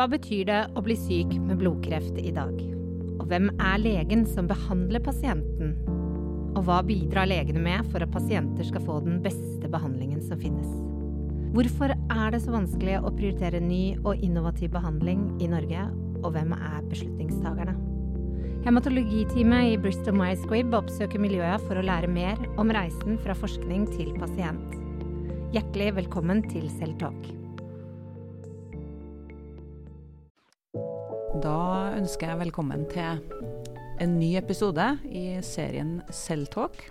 Hva betyr det å bli syk med blodkreft i dag? Og hvem er legen som behandler pasienten? Og hva bidrar legene med for at pasienter skal få den beste behandlingen som finnes? Hvorfor er det så vanskelig å prioritere ny og innovativ behandling i Norge, og hvem er beslutningstagerne? Hematologiteamet i Bristol Myers Squibb oppsøker miljøet for å lære mer om reisen fra forskning til pasient. Hjertelig velkommen til Celltalk. Da ønsker jeg velkommen til en ny episode i serien Selvtalk.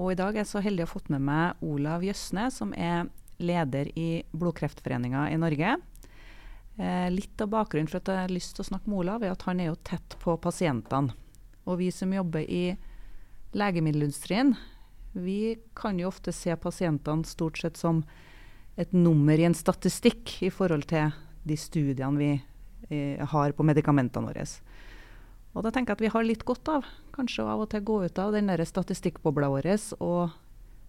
Og i dag er jeg så heldig å ha fått med meg Olav Jøsne, som er leder i Blodkreftforeninga i Norge. Eh, litt av bakgrunnen for at jeg har lyst til å snakke med Olav, er at han er jo tett på pasientene. Og vi som jobber i legemiddelindustrien, vi kan jo ofte se pasientene stort sett som et nummer i en statistikk i forhold til de studiene vi har på medikamentene våre. Og da tenker jeg at vi har litt godt av kanskje av og til gå ut av den statistikkbobla vår og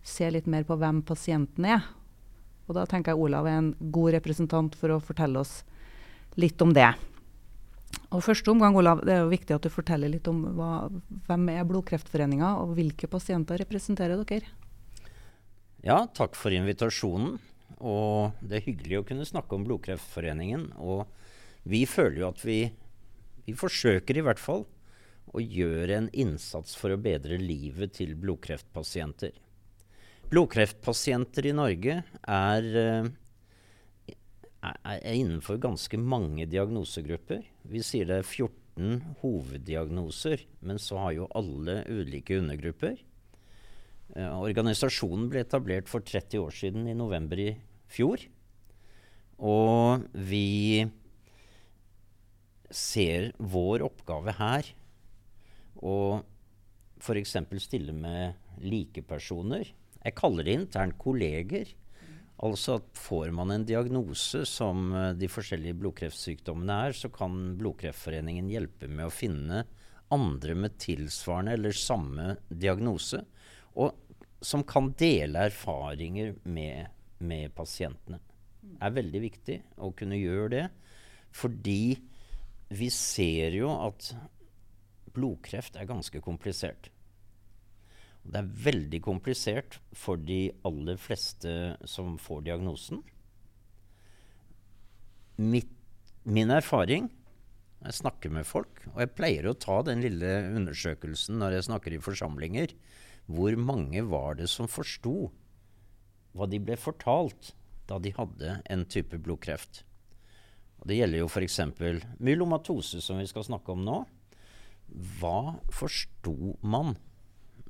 se litt mer på hvem pasienten er. Og da tenker jeg Olav er en god representant for å fortelle oss litt om det. Og første omgang, Olav, Det er jo viktig at du forteller litt om hva, hvem er Blodkreftforeninga, og hvilke pasienter representerer dere? Ja, takk for invitasjonen. Og det er hyggelig å kunne snakke om Blodkreftforeningen. Og vi føler jo at vi, vi forsøker i hvert fall å gjøre en innsats for å bedre livet til blodkreftpasienter. Blodkreftpasienter i Norge er eh, er innenfor ganske mange diagnosegrupper. Vi sier det er 14 hoveddiagnoser, men så har jo alle ulike undergrupper. Eh, organisasjonen ble etablert for 30 år siden, i november i fjor. Og vi ser vår oppgave her å f.eks. stille med likepersoner. Jeg kaller det internt kolleger Altså at får man en diagnose som eh, de forskjellige blodkreftsykdommene er, så kan Blodkreftforeningen hjelpe med å finne andre med tilsvarende eller samme diagnose, og som kan dele erfaringer med, med pasientene. Det er veldig viktig å kunne gjøre det, fordi vi ser jo at blodkreft er ganske komplisert. Det er veldig komplisert for de aller fleste som får diagnosen. Mitt, min erfaring jeg snakker med folk, og jeg pleier å ta den lille undersøkelsen når jeg snakker i forsamlinger. Hvor mange var det som forsto hva de ble fortalt da de hadde en type blodkreft? Og det gjelder jo f.eks. myelomatose, som vi skal snakke om nå. Hva forsto man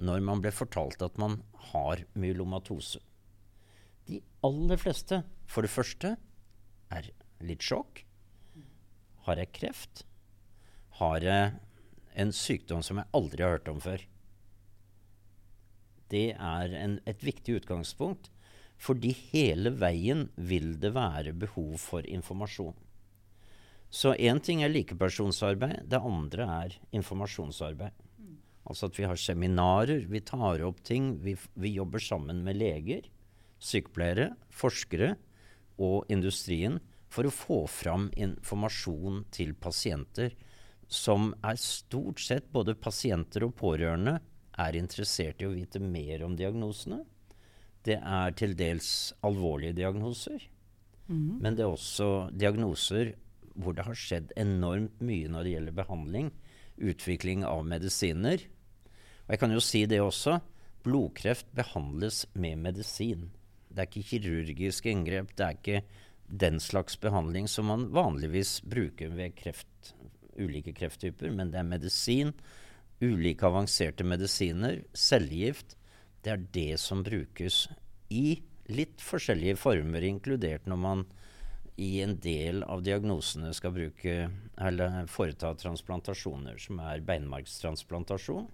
når man ble fortalt at man har myelomatose. De aller fleste, for det første, er litt sjokk. Har jeg kreft? Har jeg en sykdom som jeg aldri har hørt om før? Det er en, et viktig utgangspunkt, fordi hele veien vil det være behov for informasjon. Så én ting er likepersonsarbeid, det andre er informasjonsarbeid. Altså at vi har seminarer, vi tar opp ting. Vi, vi jobber sammen med leger, sykepleiere, forskere og industrien for å få fram informasjon til pasienter som er stort sett både pasienter og pårørende er interessert i å vite mer om diagnosene. Det er til dels alvorlige diagnoser. Mm. Men det er også diagnoser hvor det har skjedd enormt mye når det gjelder behandling. Utvikling av medisiner og jeg kan jo si det også. Blodkreft behandles med medisin. Det er ikke kirurgiske inngrep. Det er ikke den slags behandling som man vanligvis bruker ved kreft, ulike krefttyper, men det er medisin. Ulike avanserte medisiner, cellegift. Det er det som brukes i litt forskjellige former, inkludert når man i en del av diagnosene skal bruke, eller foreta transplantasjoner, som er beinmargstransplantasjon.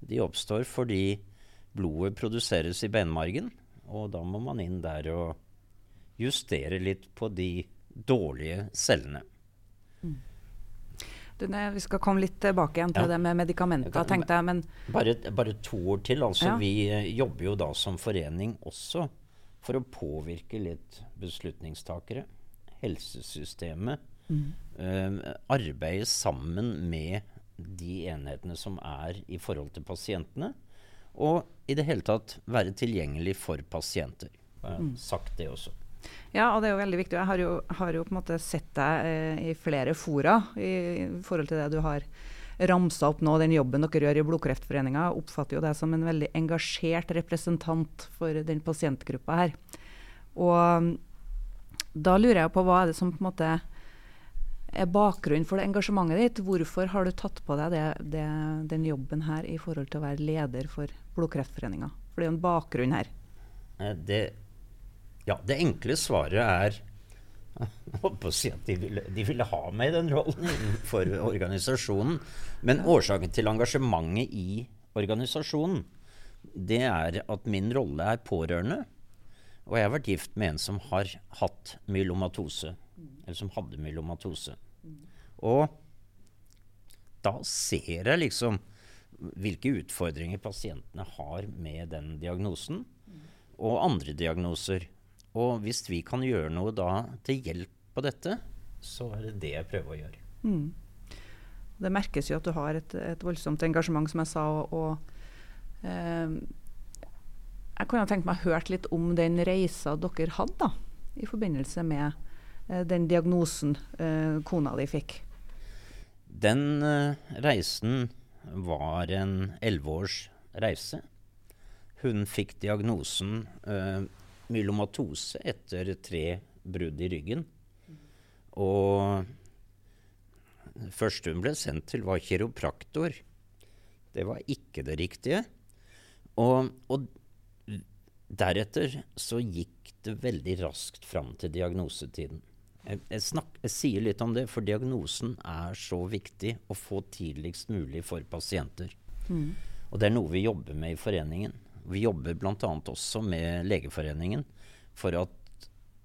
De oppstår fordi blodet produseres i beinmargen, og da må man inn der og justere litt på de dårlige cellene. Mm. Denne, vi skal komme litt tilbake igjen til ja. det med medikamenter. Kan, tenkte jeg, men bare, bare, to år til. altså ja. Vi uh, jobber jo da som forening også for å påvirke litt beslutningstakere. Helsesystemet Uh, arbeide sammen med de enhetene som er i forhold til pasientene. Og i det hele tatt være tilgjengelig for pasienter. Jeg har sagt det også. Ja, og det er jo veldig viktig. Jeg har jo, har jo på en måte sett deg eh, i flere fora i, i, forhold til det du har ramsa opp nå, den jobben dere gjør i Blodkreftforeninga. Oppfatter jo deg som en veldig engasjert representant for den pasientgruppa her. Og da lurer jeg på hva er det som på en måte er bakgrunnen for det engasjementet ditt? Hvorfor har du tatt på deg det, det, den jobben her i forhold til å være leder for Blodkreftforeninga? For det er jo en bakgrunn her. Eh, det, ja, det enkle svaret er jeg holdt på å si at de ville, de ville, ha meg i den rollen innenfor organisasjonen. Men årsaken til engasjementet i organisasjonen, det er at min rolle er pårørende. Og jeg har vært gift med en som har hatt myelomatose eller som hadde myelomatose. Og da ser jeg liksom hvilke utfordringer pasientene har med den diagnosen, og andre diagnoser. Og hvis vi kan gjøre noe da til hjelp på dette, så er det det jeg prøver å gjøre. Mm. Det merkes jo at du har et, et voldsomt engasjement, som jeg sa. og, og eh, Jeg kunne tenkt meg å høre litt om den reisa dere hadde da, i forbindelse med Eh, den diagnosen eh, kona di fikk? Den eh, reisen var en elleveårs reise. Hun fikk diagnosen uh, myelomatose etter tre brudd i ryggen. Og det første hun ble sendt til, var kiropraktor. Det var ikke det riktige. Og, og deretter så gikk det veldig raskt fram til diagnosetiden. Jeg, jeg, snak, jeg, sier litt om det, for diagnosen er så viktig å få tidligst mulig for pasienter. Mm. Og det er noe vi jobber med i foreningen. Vi jobber bl.a. også med Legeforeningen for at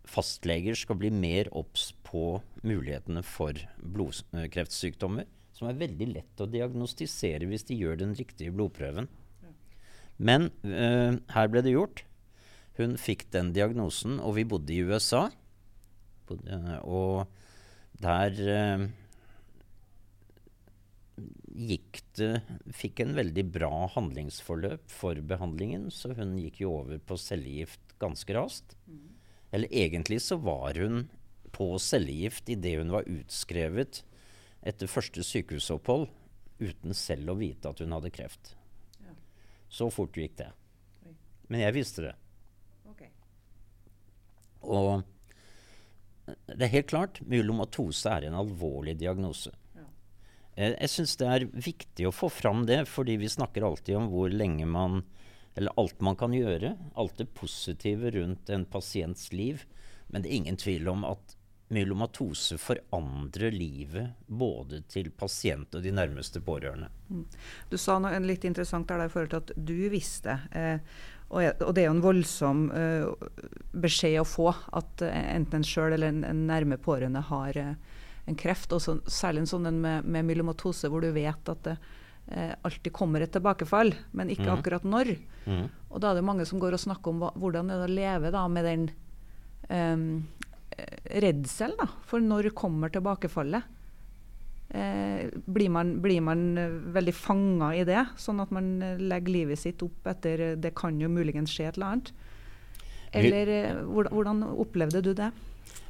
fastleger skal bli mer obs på mulighetene for blodkreftsykdommer, som er veldig lett å diagnostisere hvis de gjør den riktige blodprøven. Men øh, her ble det gjort. Hun fikk den diagnosen, og vi bodde i USA. Og der eh, gikk det Fikk en veldig bra handlingsforløp for behandlingen, så hun gikk jo over på cellegift ganske raskt. Mm. Eller egentlig så var hun på cellegift idet hun var utskrevet etter første sykehusopphold, uten selv å vite at hun hadde kreft. Ja. Så fort gikk det. Men jeg visste det. Og det er helt klart myelomatose er en alvorlig diagnose. Ja. Eh, jeg syns det er viktig å få fram det, fordi vi snakker alltid om hvor lenge man Eller alt man kan gjøre. Alt det positive rundt en pasients liv. Men det er ingen tvil om at myelomatose forandrer livet både til pasient og de nærmeste pårørende. Mm. Du sa noe litt interessant der i forhold til at du visste. Eh, og, det er jo en voldsom uh, beskjed å få at uh, enten en sjøl eller en, en, nærme pårørende har uh, en kreft. Og så, særlig en sånn med, med myelomatose, hvor du vet at det alltid kommer et tilbakefall, men ikke mm. akkurat når. Mm. Og da er det mange som går og snakker om hva, hvordan det er å leve da, med den um, redselen for når kommer tilbakefallet. Eh, blir, man, blir, man, eh, veldig fanga i det, sånn at man eh, legger livet sitt opp etter Det kan jo muligens skje et eller annet. Eller hvordan, hvordan, opplevde du det?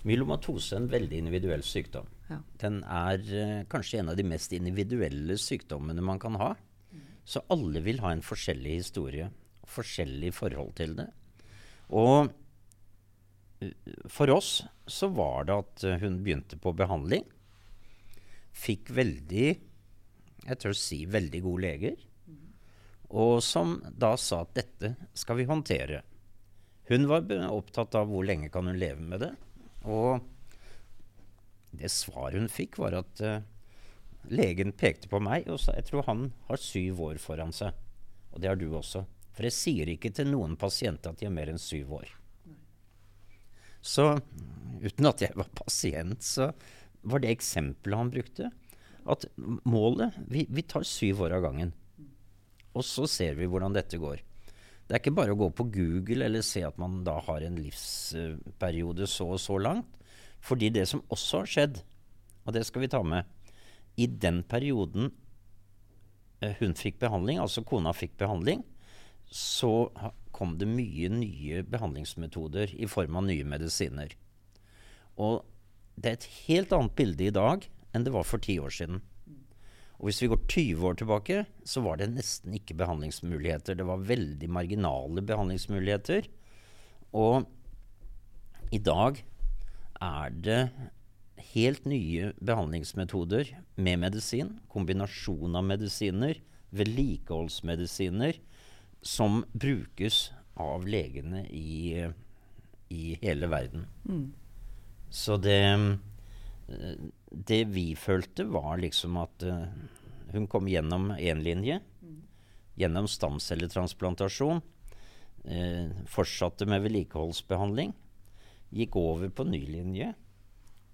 Myelomatose er en veldig individuell sykdom. Ja. Den er kanskje en av de mest individuelle sykdommene man kan ha. Mm. Så alle vil ha en forskjellig historie, forskjellig forhold til det. Og for oss så var det at hun begynte på behandling fikk veldig jeg tør si veldig gode leger, og som da sa at dette skal vi håndtere. Hun var opptatt av hvor lenge kan hun leve med det. Og det svaret hun fikk, var at uh, legen pekte på meg og sa jeg tror han har syv år foran seg. Og det har du også. For jeg sier ikke til noen pasienter at de er mer enn syv år. Så uten at jeg var pasient, så var det eksempelet han brukte. At målet Vi, vi tar syv år av gangen. Og så ser vi hvordan dette går. Det er ikke bare å gå på Google eller se at man da har en livsperiode så og så langt. Fordi det som også har skjedd, og det skal vi ta med. I den perioden eh, hun fikk behandling, altså kona fikk behandling, så kom det mye nye behandlingsmetoder i form av nye medisiner. Og det er et helt annet bilde i dag enn det var for ti år siden. Og hvis vi går 20 år tilbake, så var det nesten ikke behandlingsmuligheter. Det var veldig marginale behandlingsmuligheter. Og i dag er det helt nye behandlingsmetoder med medisin, kombinasjon av medisiner, vedlikeholdsmedisiner, som brukes av legene i, i hele verden. Så det eh, Det vi følte, var liksom at eh, hun kom gjennom én linje. Gjennom stamcelletransplantasjon. Eh, fortsatte med vedlikeholdsbehandling. Gikk over på ny linje.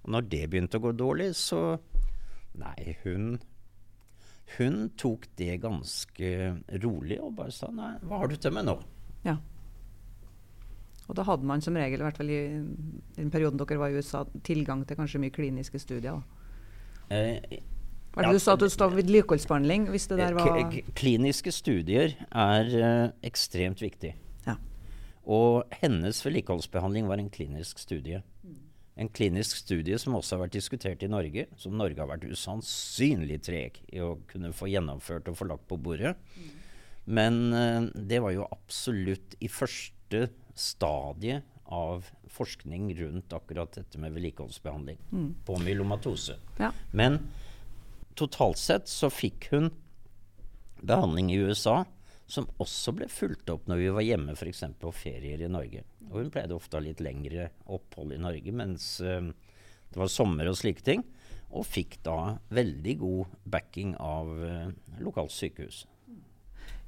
Og når det begynte å gå dårlig, så Nei, hun Hun tok det ganske rolig og bare sa nei, hva har du til meg nå? Ja. Og da hadde man som regel, i hvert fall i den perioden dere var i USA, tilgang til kanskje mye kliniske studier. Eh, Hva er det Ja, du sa at du stod vedlikeholdsbehandling? Hvis det der var Kliniske studier er eh, ekstremt viktig. Ja. Og hennes vedlikeholdsbehandling var en klinisk studie. En klinisk studie som også har vært diskutert i Norge, som Norge har vært usannsynlig treg i å kunne få gjennomført og få lagt på bordet. Men eh, det var jo absolutt i første stadie av forskning rundt akkurat dette med vedlikeholdsbehandling på myelomatose. Ja. Men totalt sett så fikk hun behandling i USA som også ble fulgt opp når vi var hjemme f.eks. på ferier i Norge. Og hun pleide ofte å ha litt lengre opphold i Norge mens eh, det var sommer og slike ting. Og fikk da veldig god backing av uh, lokalt sykehus.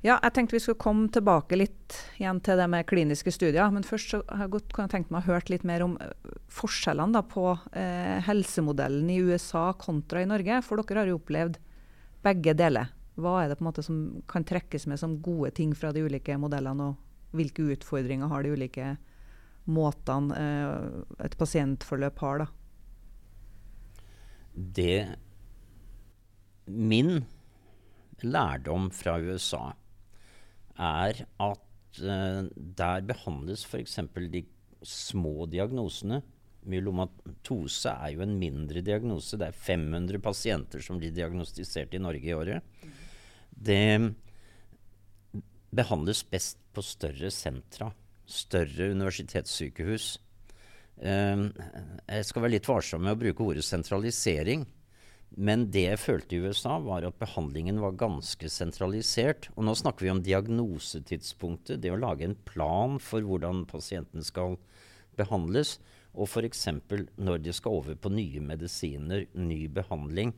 Ja, jeg tenkte vi skulle komme tilbake litt igjen til det med kliniske studier. Men først så har jeg godt kunne tenkt meg å høre litt mer om eh, forskjellene da, på eh, helsemodellen i USA kontra i Norge. For dere har jo opplevd begge deler. Hva er det på en måte som kan trekkes med som gode ting fra de ulike modellene, og hvilke utfordringer har de ulike måtene eh, et pasientforløp har? da? Det Min lærdom fra USA er at eh, der behandles f.eks. de små diagnosene. Myelomatose er jo en mindre diagnose. Det er 500 pasienter som blir diagnostisert i Norge i året. Det behandles best på større sentra. Større universitetssykehus. Eh, jeg skal være litt varsom med å bruke ordet sentralisering. Men det jeg følte i USA, var at behandlingen var ganske sentralisert. Og nå snakker vi om diagnosetidspunktet. Det å lage en plan for hvordan pasienten skal behandles. Og f.eks. når de skal over på nye medisiner, ny behandling,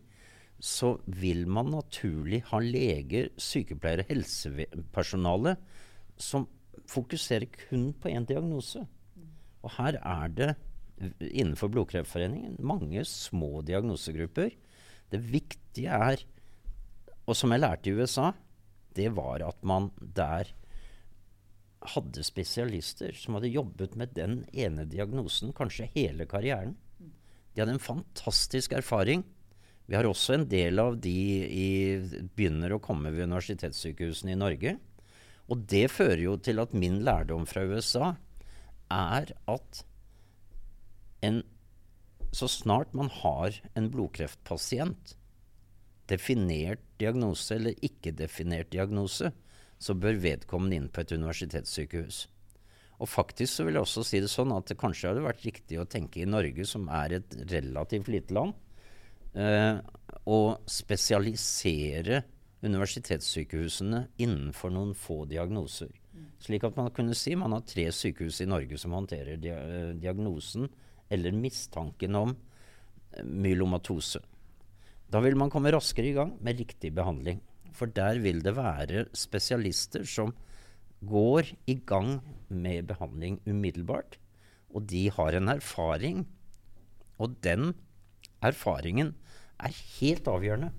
så vil man naturlig ha leger, sykepleiere, helsepersonale som fokuserer kun på én diagnose. Og her er det innenfor Blodkreftforeningen mange små diagnosegrupper. Det viktige er, og som jeg lærte i USA, det var at man der hadde spesialister som hadde jobbet med den ene diagnosen kanskje hele karrieren. De hadde en fantastisk erfaring. Vi har også en del av de i, begynner å komme ved universitetssykehusene i Norge. Og det fører jo til at min lærdom fra USA er at en, så snart man har en blodkreftpasient, definert diagnose eller ikke definert diagnose, så bør vedkommende inn på et universitetssykehus. Og faktisk så vil jeg også si det sånn at det kanskje hadde vært riktig å tenke i Norge, som er et relativt lite land, eh, å spesialisere universitetssykehusene innenfor noen få diagnoser. Slik at man kunne si man har tre sykehus i Norge som håndterer dia eh, diagnosen eller mistanken om eh, myelomatose. Da vil man komme raskere i gang med riktig behandling. For der vil det være spesialister som går i gang med behandling umiddelbart. Og de har en erfaring, og den erfaringen er helt avgjørende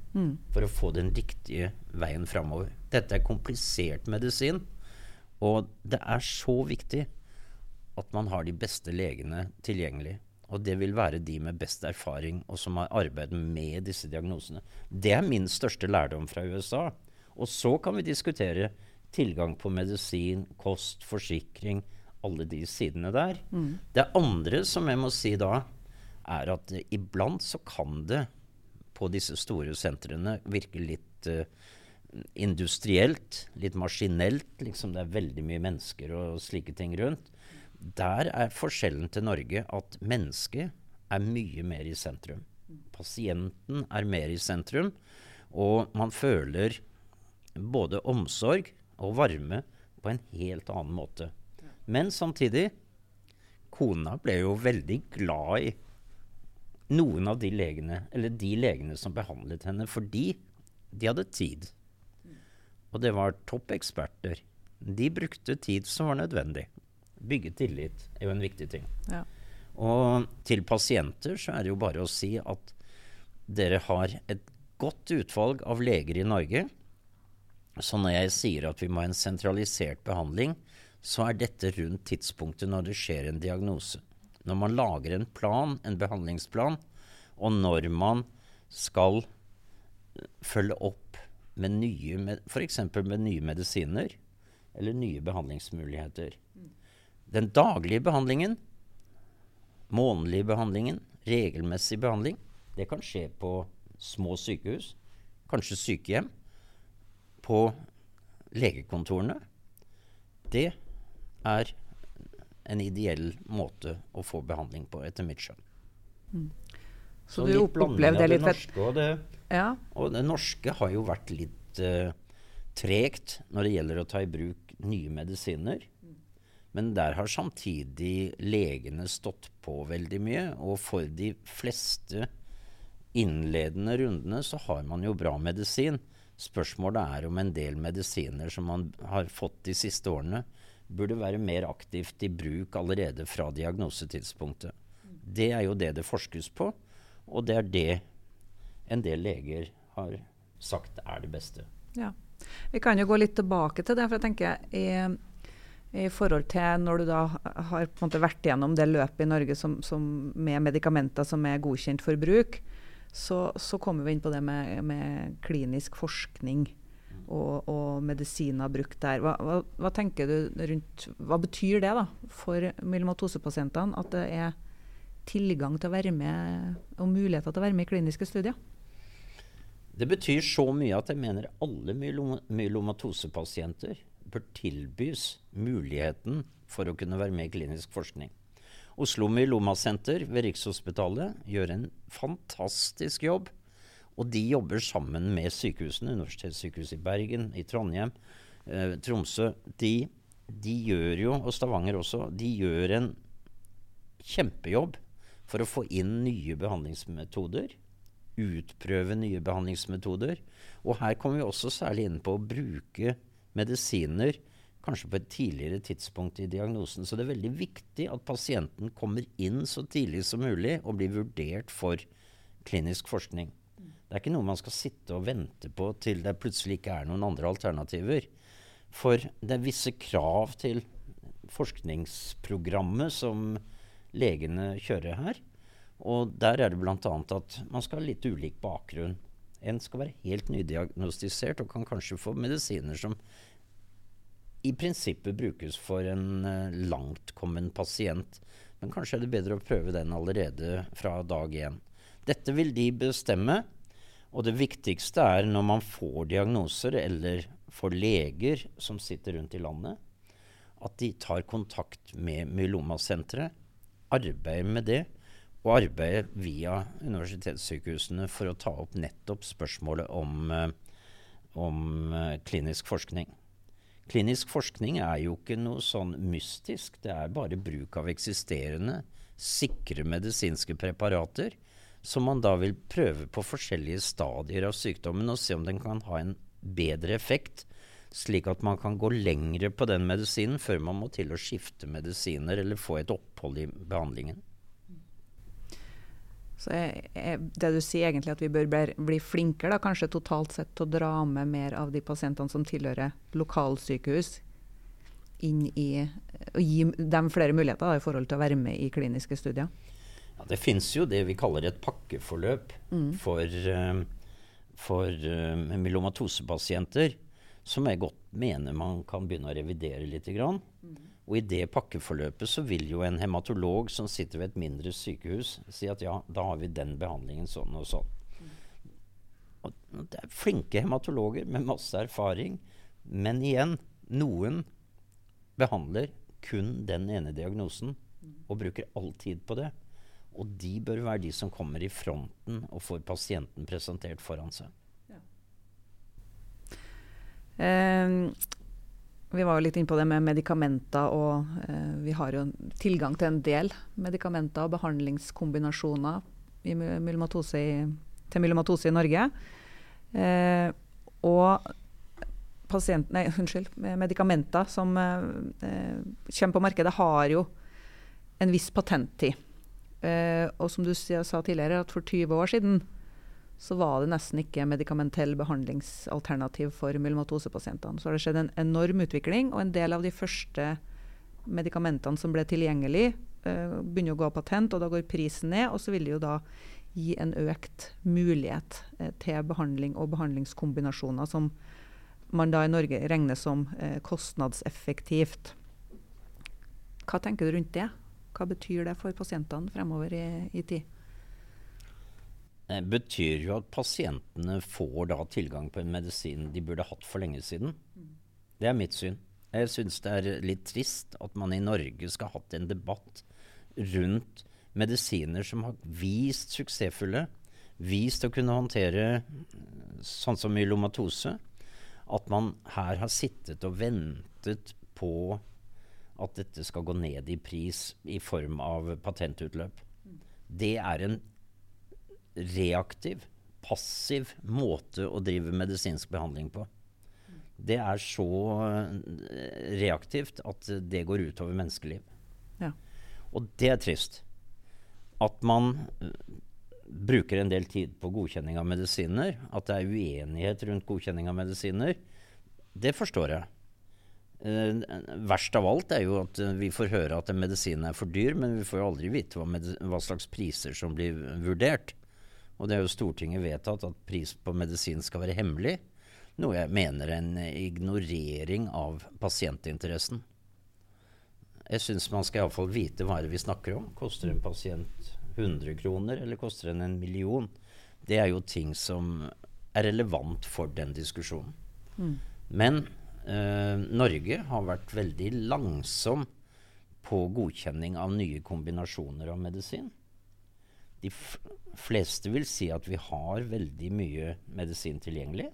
for å få den riktige veien framover. Dette er komplisert medisin, og det er så viktig at man har de beste legene tilgjengelig. Og det vil være de med best erfaring, og som har arbeidet med disse diagnosene. Det er min største lærdom fra USA. Og så kan vi diskutere tilgang på medisin, kost, forsikring, alle de sidene der. Mm. Det andre som jeg må si da, er at uh, iblant så kan det på disse store sentrene virke litt uh, industrielt, litt maskinelt. Liksom det er veldig mye mennesker og slike ting rundt. Der er forskjellen til Norge at mennesket er mye mer i sentrum. Pasienten er mer i sentrum, og man føler både omsorg og varme på en helt annen måte. Men samtidig Kona ble jo veldig glad i noen av de legene, eller de legene som behandlet henne, fordi de hadde tid. Og det var toppeksperter. De brukte tid som var nødvendig. Bygge tillit er jo en viktig ting. Ja. Og til pasienter så er det jo bare å si at dere har et godt utvalg av leger i Norge. Så når jeg sier at vi må ha en sentralisert behandling, så er dette rundt tidspunktet når det skjer en diagnose. Når man lager en plan, en behandlingsplan, og når man skal følge opp med nye, f.eks. med nye medisiner eller nye behandlingsmuligheter. Den daglige behandlingen, månedlige behandlingen, regelmessig behandling, det kan skje på små sykehus, kanskje sykehjem, på legekontorene. Det er en ideell måte å få behandling på, etter mitt skjønn. Mm. Så, Så, du opplevde det litt norske, og det, ja. og det norske har jo vært litt uh, tregt når det gjelder å ta i bruk nye medisiner. Men der har samtidig legene stått på veldig mye. Og for de fleste innledende rundene så har man jo bra medisin. Spørsmålet er om en del medisiner som man har fått de siste årene, burde være mer aktivt i bruk allerede fra diagnosetidspunktet. Det er jo det det forskes på, og det er det en del leger har sagt er det beste. Ja. Vi kan jo gå litt tilbake til det. for jeg tenker i forhold til når du da har på en måte vært gjennom det løpet i Norge som, som med medikamenter som er godkjent for bruk, så, så kommer vi inn på det med, med klinisk forskning og, og, medisiner brukt der. Hva, hva, hva, tenker du rundt, hva betyr det da for myelomatosepasientene at det er tilgang til å være med og muligheter til å være med i kliniske studier? Det betyr så mye at jeg mener alle myelomatosepasienter bør tilbys muligheten for å kunne være med i klinisk forskning. Oslo Myeloma-senter ved Rikshospitalet gjør en fantastisk jobb. Og de jobber sammen med sykehusene, Universitetssykehuset i Bergen, i Trondheim, eh, Tromsø. De, de, gjør jo, og Stavanger også, de gjør en kjempejobb for å få inn nye behandlingsmetoder. Utprøve nye behandlingsmetoder. Og her kommer vi også særlig inn på å bruke medisiner kanskje på et tidligere tidspunkt i diagnosen. Så det er veldig viktig at pasienten kommer inn så tidlig som mulig og blir vurdert for klinisk forskning. Det er ikke noe man skal sitte og vente på til det plutselig ikke er noen andre alternativer. For det er visse krav til forskningsprogrammet som legene kjører her. Og der er det bl.a. at man skal ha litt ulik bakgrunn. En skal være helt nydiagnostisert og kan kanskje få medisiner som i prinsippet brukes for en uh, langtkommen pasient. Men kanskje er det bedre å prøve den allerede fra dag én. Dette vil de bestemme. Og det viktigste er når man får diagnoser, eller får leger som sitter rundt i landet, at de tar kontakt med Myeloma-senteret, arbeider med det, og arbeider via universitetssykehusene for å ta opp nettopp spørsmålet om, uh, om uh, klinisk forskning. Klinisk forskning er jo ikke noe sånn mystisk. Det er bare bruk av eksisterende, sikre medisinske preparater som man da vil prøve på forskjellige stadier av sykdommen og se om den kan ha en bedre effekt, slik at man kan gå lengre på den medisinen før man må til å skifte medisiner eller få et opphold i behandlingen. Så er, jeg, det du sier egentlig at vi bør bli, bli flinkere da, kanskje totalt sett til å dra med mer av de pasientene som tilhører lokalsykehus, inn i og gi dem flere muligheter da, i forhold til å være med i kliniske studier? Ja, det finnes jo det vi kaller et pakkeforløp for, eh, for eh, myelomatosepasienter, som jeg godt mener man kan begynne å revidere litt. Grann. Og i det pakkeforløpet så vil jo en hematolog som sitter ved et mindre sykehus, si at ja, da har vi den behandlingen sånn og sånn. Og det er flinke hematologer med masse erfaring. Men igjen, noen behandler kun den ene diagnosen og bruker all tid på det. Og de bør være de som kommer i fronten og får pasienten presentert foran seg. Eh, vi var jo litt inne på det med medikamenter, og eh, vi har jo tilgang til en del medikamenter og behandlingskombinasjoner i myelomatose i, til myelomatose i Norge. Eh, og pasient, nei, unnskyld, medikamenter som eh, kommer på markedet, har jo en viss patenttid. Eh, og som du sa tidligere, at for 20 år siden så var det nesten ikke medikamentell behandlingsalternativ for myelomatosepasientene. Så har det skjedd en enorm utvikling, og en del av de første medikamentene som ble tilgjengelig, uh, begynner å gå av patent, og da går prisen ned, og så vil det jo da gi en økt mulighet uh, til behandling og behandlingskombinasjoner som man da i Norge regner som uh, kostnadseffektivt. Hva tenker du rundt det? Hva betyr det for pasientene fremover i, i tid? Det betyr jo at pasientene får da tilgang på en medisin de burde hatt for lenge siden. Det er mitt syn. Jeg syns det er litt trist at man i Norge skal ha hatt en debatt rundt medisiner som har vist suksessfulle, vist å kunne håndtere sånn som myelomatose. At man her har sittet og ventet på at dette skal gå ned i pris i form av patentutløp. Det er en reaktiv, passiv måte å drive medisinsk behandling på. Det er så eh, reaktivt at det går utover menneskeliv. Ja. Og det er trist. At man eh, bruker en del tid på godkjenning av medisiner, at det er uenighet rundt godkjenning av medisiner, det forstår jeg. Eh, verst av alt er jo at vi får høre at en medisin er for dyr, men vi får jo aldri vite hva, hva slags priser som blir vurdert. Og det er jo Stortinget vedtatt at pris på medisin skal være hemmelig. Noe jeg mener er en ignorering av pasientinteressen. Jeg syns man skal iallfall vite hva er det vi snakker om. Koster en pasient 100 kroner, eller koster den en million? Det er jo ting som er relevant for den diskusjonen. Men eh, Norge har vært veldig langsom på godkjenning av nye kombinasjoner av medisin. De fleste vil si at vi har veldig mye medisin tilgjengelig.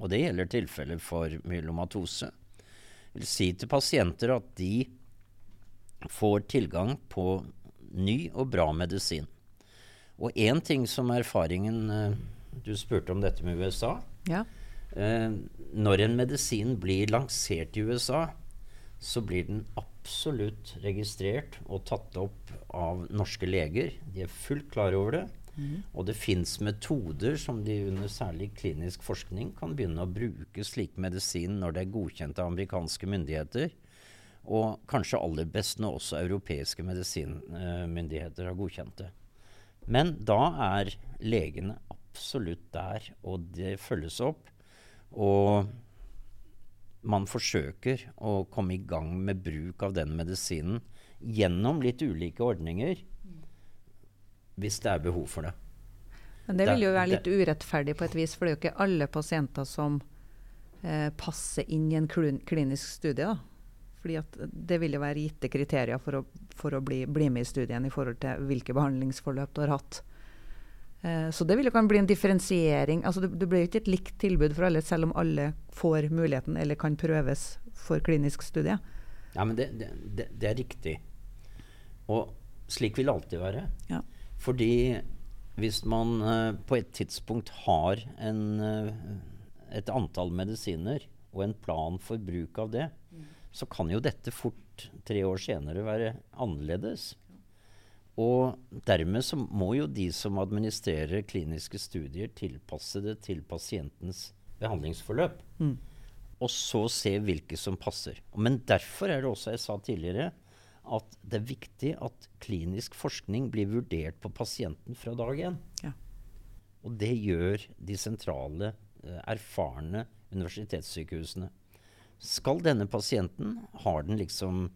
Og det gjelder tilfeller for myelomatose. Jeg vil si til pasienter at de får tilgang på ny og bra medisin. Og én ting som er erfaringen eh, Du spurte om dette med USA. Ja. Eh, når en medisin blir lansert i USA, så blir den absolutt registrert og tatt opp av norske leger. De er fullt klar over det. Og det fins metoder som de under særlig klinisk forskning kan begynne å bruke slik medisin når det er godkjent av amerikanske myndigheter. Og kanskje aller best når også europeiske medisinmyndigheter har godkjent det. Men da er legene absolutt der, og det følges opp. Og man forsøker å komme i gang med bruk av den medisinen gjennom litt ulike ordninger, hvis det er behov for det. Men det vil jo være litt urettferdig på et vis, for det er jo ikke alle pasienter som eh, passer inn i en klinisk studie. da. Fordi at det vil jo være gitte kriterier for å, for å bli, bli med i studien i forhold til hvilke behandlingsforløp du har hatt. Eh, så det vil jo kan bli en differensiering. Altså det, det blir jo ikke et likt tilbud for alle, selv om alle får muligheten eller kan prøves for klinisk studie. Ja, men det, det, det, er riktig. Og slik vil det alltid være. Ja. Fordi hvis man eh, på et tidspunkt har en, eh, et antall medisiner og en plan for bruk av det, så kan jo dette fort tre år senere være annerledes. Og dermed så må jo de som administrerer kliniske studier, tilpasse det til pasientens behandlingsforløp. Og så se hvilke som passer. Men derfor er det også, jeg sa tidligere, at det er viktig at klinisk forskning blir vurdert på pasienten fra dag én. Ja. Og det gjør de sentrale, eh, erfarne universitetssykehusene. Skal denne pasienten Har den liksom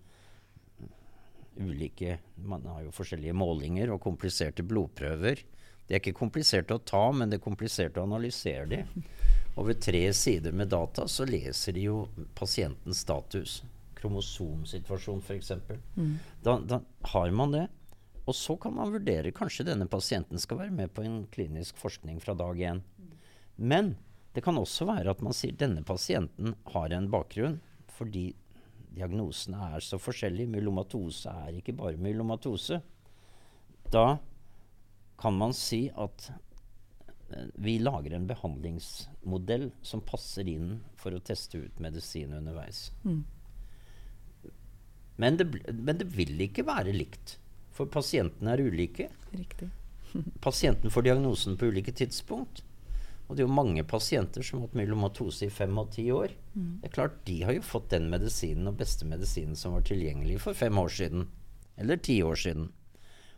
ulike Man har jo forskjellige målinger og kompliserte blodprøver. Det er ikke komplisert å ta, men det er komplisert å analysere de. ved tre sider med data så leser de jo pasientens status. Kromosomsituasjon f.eks. Mm. Da, da har man det. Og så kan man vurdere kanskje denne pasienten skal være med på en klinisk forskning fra dag én. Men det kan også være at man sier denne pasienten har en bakgrunn fordi diagnosene er så forskjellige. Myelomatose er ikke bare myelomatose. Da kan man si at eh, vi lager en behandlingsmodell som passer inn for å teste ut medisin underveis. Mm. Men, det, men, det, vil ikke være likt, for pasientene er ulike. Riktig. Pasienten får diagnosen på ulike tidspunkt. Og det er jo mange pasienter som har hatt myelomatose i fem og ti år. Mm. Det er klart, De har jo fått den medisinen og beste medisinen som var tilgjengelig for fem år siden. Eller ti år siden.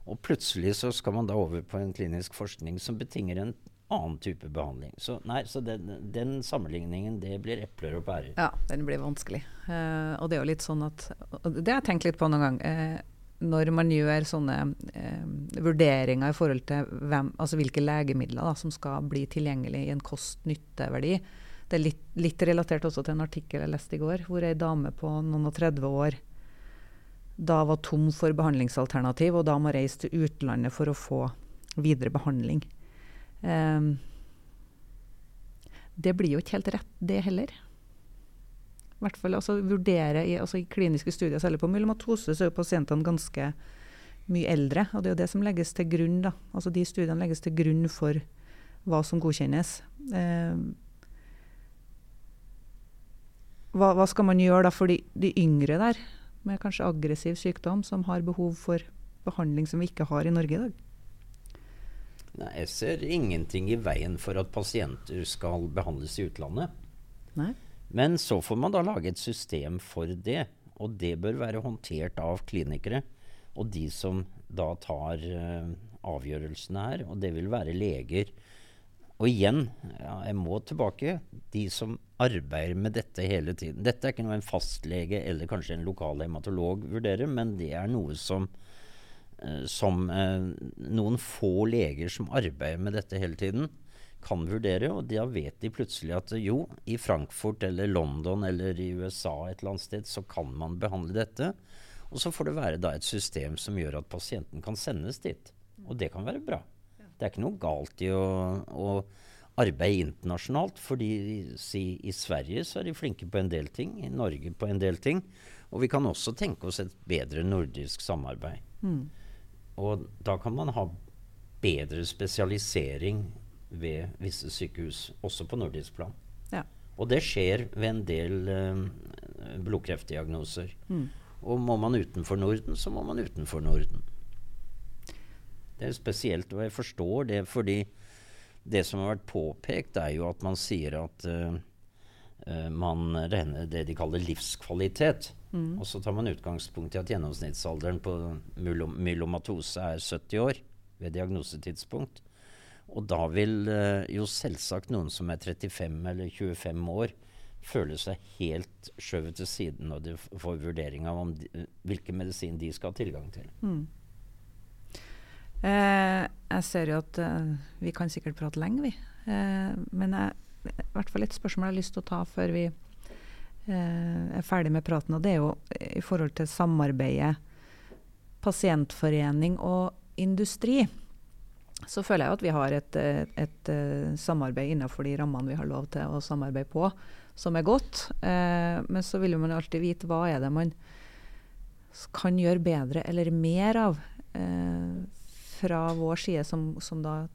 Og plutselig så skal man da over på en klinisk forskning som betinger en annen type behandling. Så, nei, så den, den, sammenligningen, det blir epler og pærer. Ja, den blir vanskelig. Uh, og det er jo litt sånn at Det har jeg tenkt litt på noen gang. Uh, når man gjør sånne eh, vurderinger i forhold til hvem, altså hvilke legemidler da, som skal bli tilgjengelig i en kost-nytte-verdi Det er litt, litt, relatert også til en artikkel jeg leste i går, hvor ei dame på noen og 30 år da var tom for behandlingsalternativ, og da må reise til utlandet for å få videre behandling. Eh, det blir jo ikke helt rett, det heller hvert fall altså, vurdere i, altså, i, kliniske studier, særlig på myelomatose, så er jo pasientene ganske mye eldre. Og det er jo det som legges til grunn. da. Altså De studiene legges til grunn for hva som godkjennes. Eh, hva, hva, skal man gjøre da for de, de, yngre der, med kanskje aggressiv sykdom, som har behov for behandling som vi ikke har i Norge i dag? Nei, jeg ser ingenting i veien for at pasienter skal behandles i utlandet. Nei. Men så får man da lage et system for det. Og det bør være håndtert av klinikere og de som da tar uh, avgjørelsene her. Og det vil være leger. Og igjen, ja, jeg må tilbake. De som arbeider med dette hele tiden. Dette er ikke noe en fastlege eller kanskje en lokal hematolog vurderer, men det er noe som, uh, som uh, noen få leger som arbeider med dette hele tiden, kan vurdere. Og da vet de plutselig at jo, i Frankfurt eller London eller i USA et eller annet sted så kan man behandle dette. Og så får det være da et system som gjør at pasienten kan sendes dit. Og det kan være bra. Det er ikke noe galt i å, å arbeide internasjonalt. fordi si, i Sverige så er de flinke på en del ting, i Norge på en del ting. Og vi kan også tenke oss et bedre nordisk samarbeid. Mm. Og da kan man ha bedre spesialisering ved visse sykehus, også på nordisk plan. Ja. Og det skjer ved en del uh, blodkreftdiagnoser. Mm. Og må man utenfor Norden, så må man utenfor Norden. Det er spesielt, og jeg forstår det, fordi det som har vært påpekt, er jo at man sier at uh, man regner det de kaller livskvalitet. Mm. Og så tar man utgangspunkt i at gjennomsnittsalderen på myelomatose er 70 år ved diagnosetidspunkt. Og da vil uh, jo selvsagt noen som er 35 eller 25 år, føle seg helt skjøvet til siden når de får vurdering av de, hvilken medisin de skal ha tilgang til. Mm. Eh, jeg ser jo at eh, vi kan sikkert prate lenge, vi. Eh, men jeg, i hvert fall et spørsmål jeg har lyst til å ta før vi eh, er ferdig med praten. Og det er jo i forhold til samarbeidet pasientforening og industri så føler jeg at vi har et, et, et, eh, samarbeid innenfor de rammene vi har lov til å samarbeide på, som er godt. Eh, men så vil man alltid vite hva er det man kan gjøre bedre eller mer av eh, fra vår side, som, som, da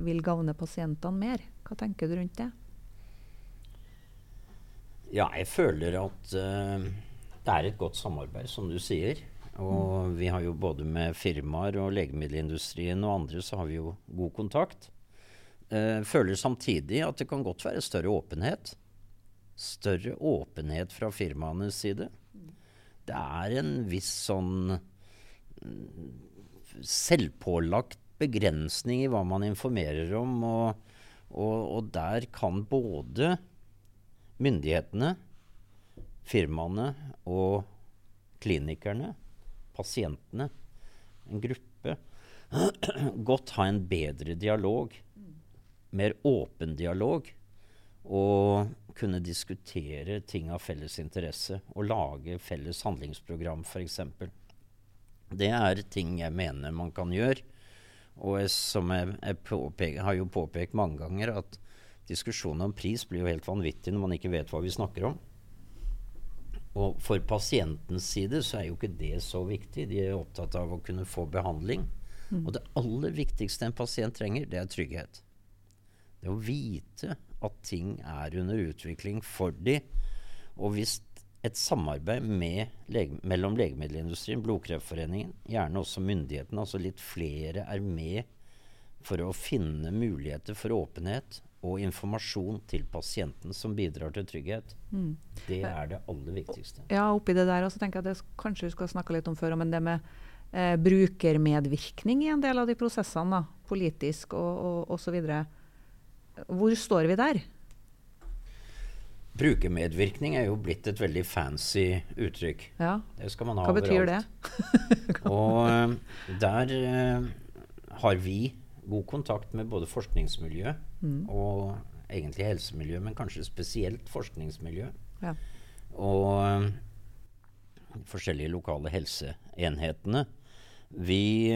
vil gagne pasientene mer. Hva tenker du rundt det? Ja, jeg føler at uh, det er et godt samarbeid, som du sier. Og vi har jo både med firmaer og legemiddelindustrien og andre så har vi jo god kontakt. Eh, føler samtidig at det kan godt være større åpenhet. Større åpenhet fra firmaenes side. det er en viss sånn mm, selvpålagt begrensning i hva man informerer om. Og, og, og der kan både myndighetene, firmaene og klinikerne, pasientene, en gruppe, godt ha en bedre dialog. Mer åpen dialog. Og kunne diskutere ting av felles interesse. Og lage felles handlingsprogram, f.eks. Det er ting jeg mener man kan gjøre. Og jeg, som jeg, jeg påpeke, har jo påpekt mange ganger, at diskusjonen om pris blir jo helt vanvittig når man ikke vet hva vi snakker om. Og for pasientens side så er jo ikke det så viktig. De er opptatt av å kunne få behandling. Mm. Og det aller viktigste en pasient trenger, det er trygghet. Det å vite at ting er under utvikling for dem. Og hvis et samarbeid lege, mellom legemiddelindustrien, Blodkreftforeningen, gjerne også myndighetene, altså litt flere, er med for å finne muligheter for åpenhet og informasjon til pasienten som bidrar til trygghet. Mm. Det er det aller viktigste. Ja, oppi det der også tenker jeg at det kanskje vi skal snakke litt om før, men det med eh, brukermedvirkning i en del av de prosessene, da, politisk og osv. Hvor står vi der? Brukermedvirkning er jo blitt et veldig fancy uttrykk. Ja. Det skal man ha Hva betyr det? og uh, der eh, har vi god kontakt med både forskningsmiljø mm. og egentlig helsemiljø, men kanskje spesielt forskningsmiljø. Ja. Og uh, forskjellige lokale helseenhetene. Vi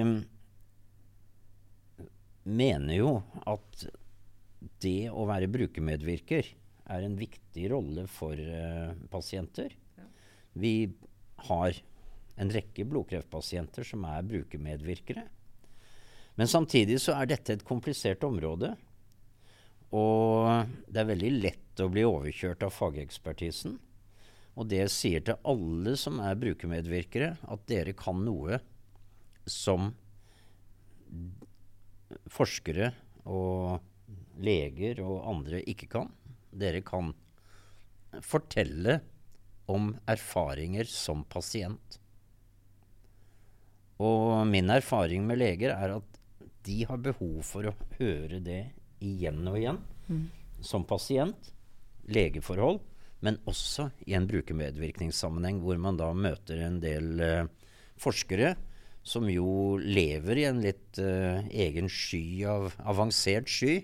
mener jo at det å være brukermedvirker er en viktig rolle for uh, pasienter. Ja. Vi har en rekke blodkreftpasienter som er brukermedvirkere. Men samtidig så er dette et komplisert område. Og det er veldig lett å bli overkjørt av fagekspertisen. Og det sier til alle som er brukermedvirkere, at dere kan noe som forskere og leger og andre ikke kan. Dere kan fortelle om erfaringer som pasient. Og min erfaring med leger er at de har behov for å høre det igjen og igjen. Mm. Som pasient, legeforhold, men også i en brukermedvirkningssammenheng hvor man da møter en del uh, forskere som jo lever i en litt uh, egen sky av avansert sky.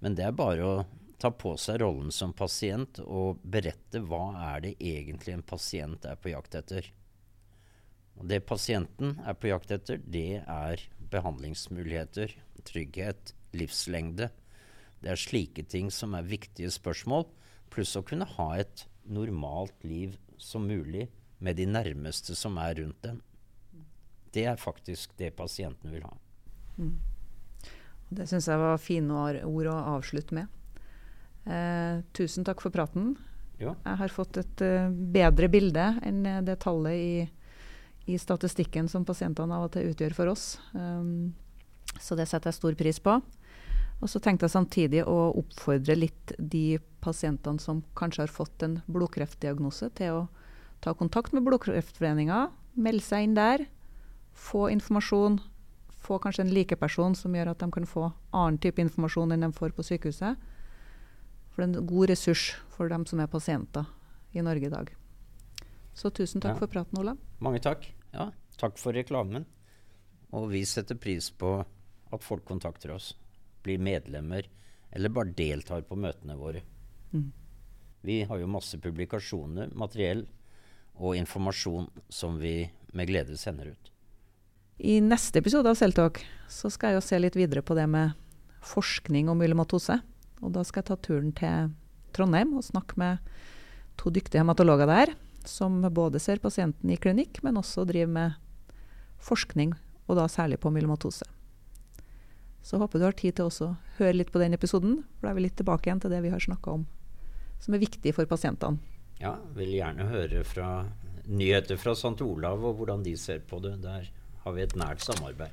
Men det er bare å ta på seg rollen som pasient og berette hva er det egentlig en pasient er på jakt etter. Og det pasienten er på jakt etter, det er behandlingsmuligheter, trygghet, livslengde. Det er slike ting som er viktige spørsmål, pluss å kunne ha et normalt liv som mulig med de nærmeste som er rundt dem. Det er faktisk det pasienten vil ha. Mm. Det syns jeg var fine ord å avslutte med. Eh, tusen takk for praten. Ja. Jeg har fått et uh, bedre bilde enn det tallet i, i, statistikken som pasientene av og til utgjør for oss. Um, så det setter jeg stor pris på. Og så tenkte jeg samtidig å oppfordre litt de pasientene som kanskje har fått en blodkreftdiagnose, til å ta kontakt med Blodkreftforeninga, melde seg inn der, få informasjon, få kanskje en likeperson som gjør at de kan få annen type informasjon enn de får på sykehuset. For det er en god ressurs for dem som er pasienter i Norge i dag. Så tusen takk ja. for praten, Olav. Mange takk. Ja, takk for reklamen. Og vi setter pris på at folk kontakter oss, blir medlemmer eller bare deltar på møtene våre. Mm. Vi har jo masse publikasjoner, materiell og informasjon som vi med glede sender ut. I neste episode av Celtalk så skal jeg jo se litt videre på det med forskning om myelomatose. Og da skal jeg ta turen til Trondheim og snakke med to dyktige hematologer der, som både ser pasienten i klinikk, men også driver med forskning, og da særlig på myelomatose. Så håper du har tid til å høre litt på den episoden, for da er vi litt tilbake igjen til det vi har snakka om som er viktig for pasientene. Ja, vil gjerne høre fra nyheter fra St. Olav og hvordan de ser på det der har vi et nært samarbeid.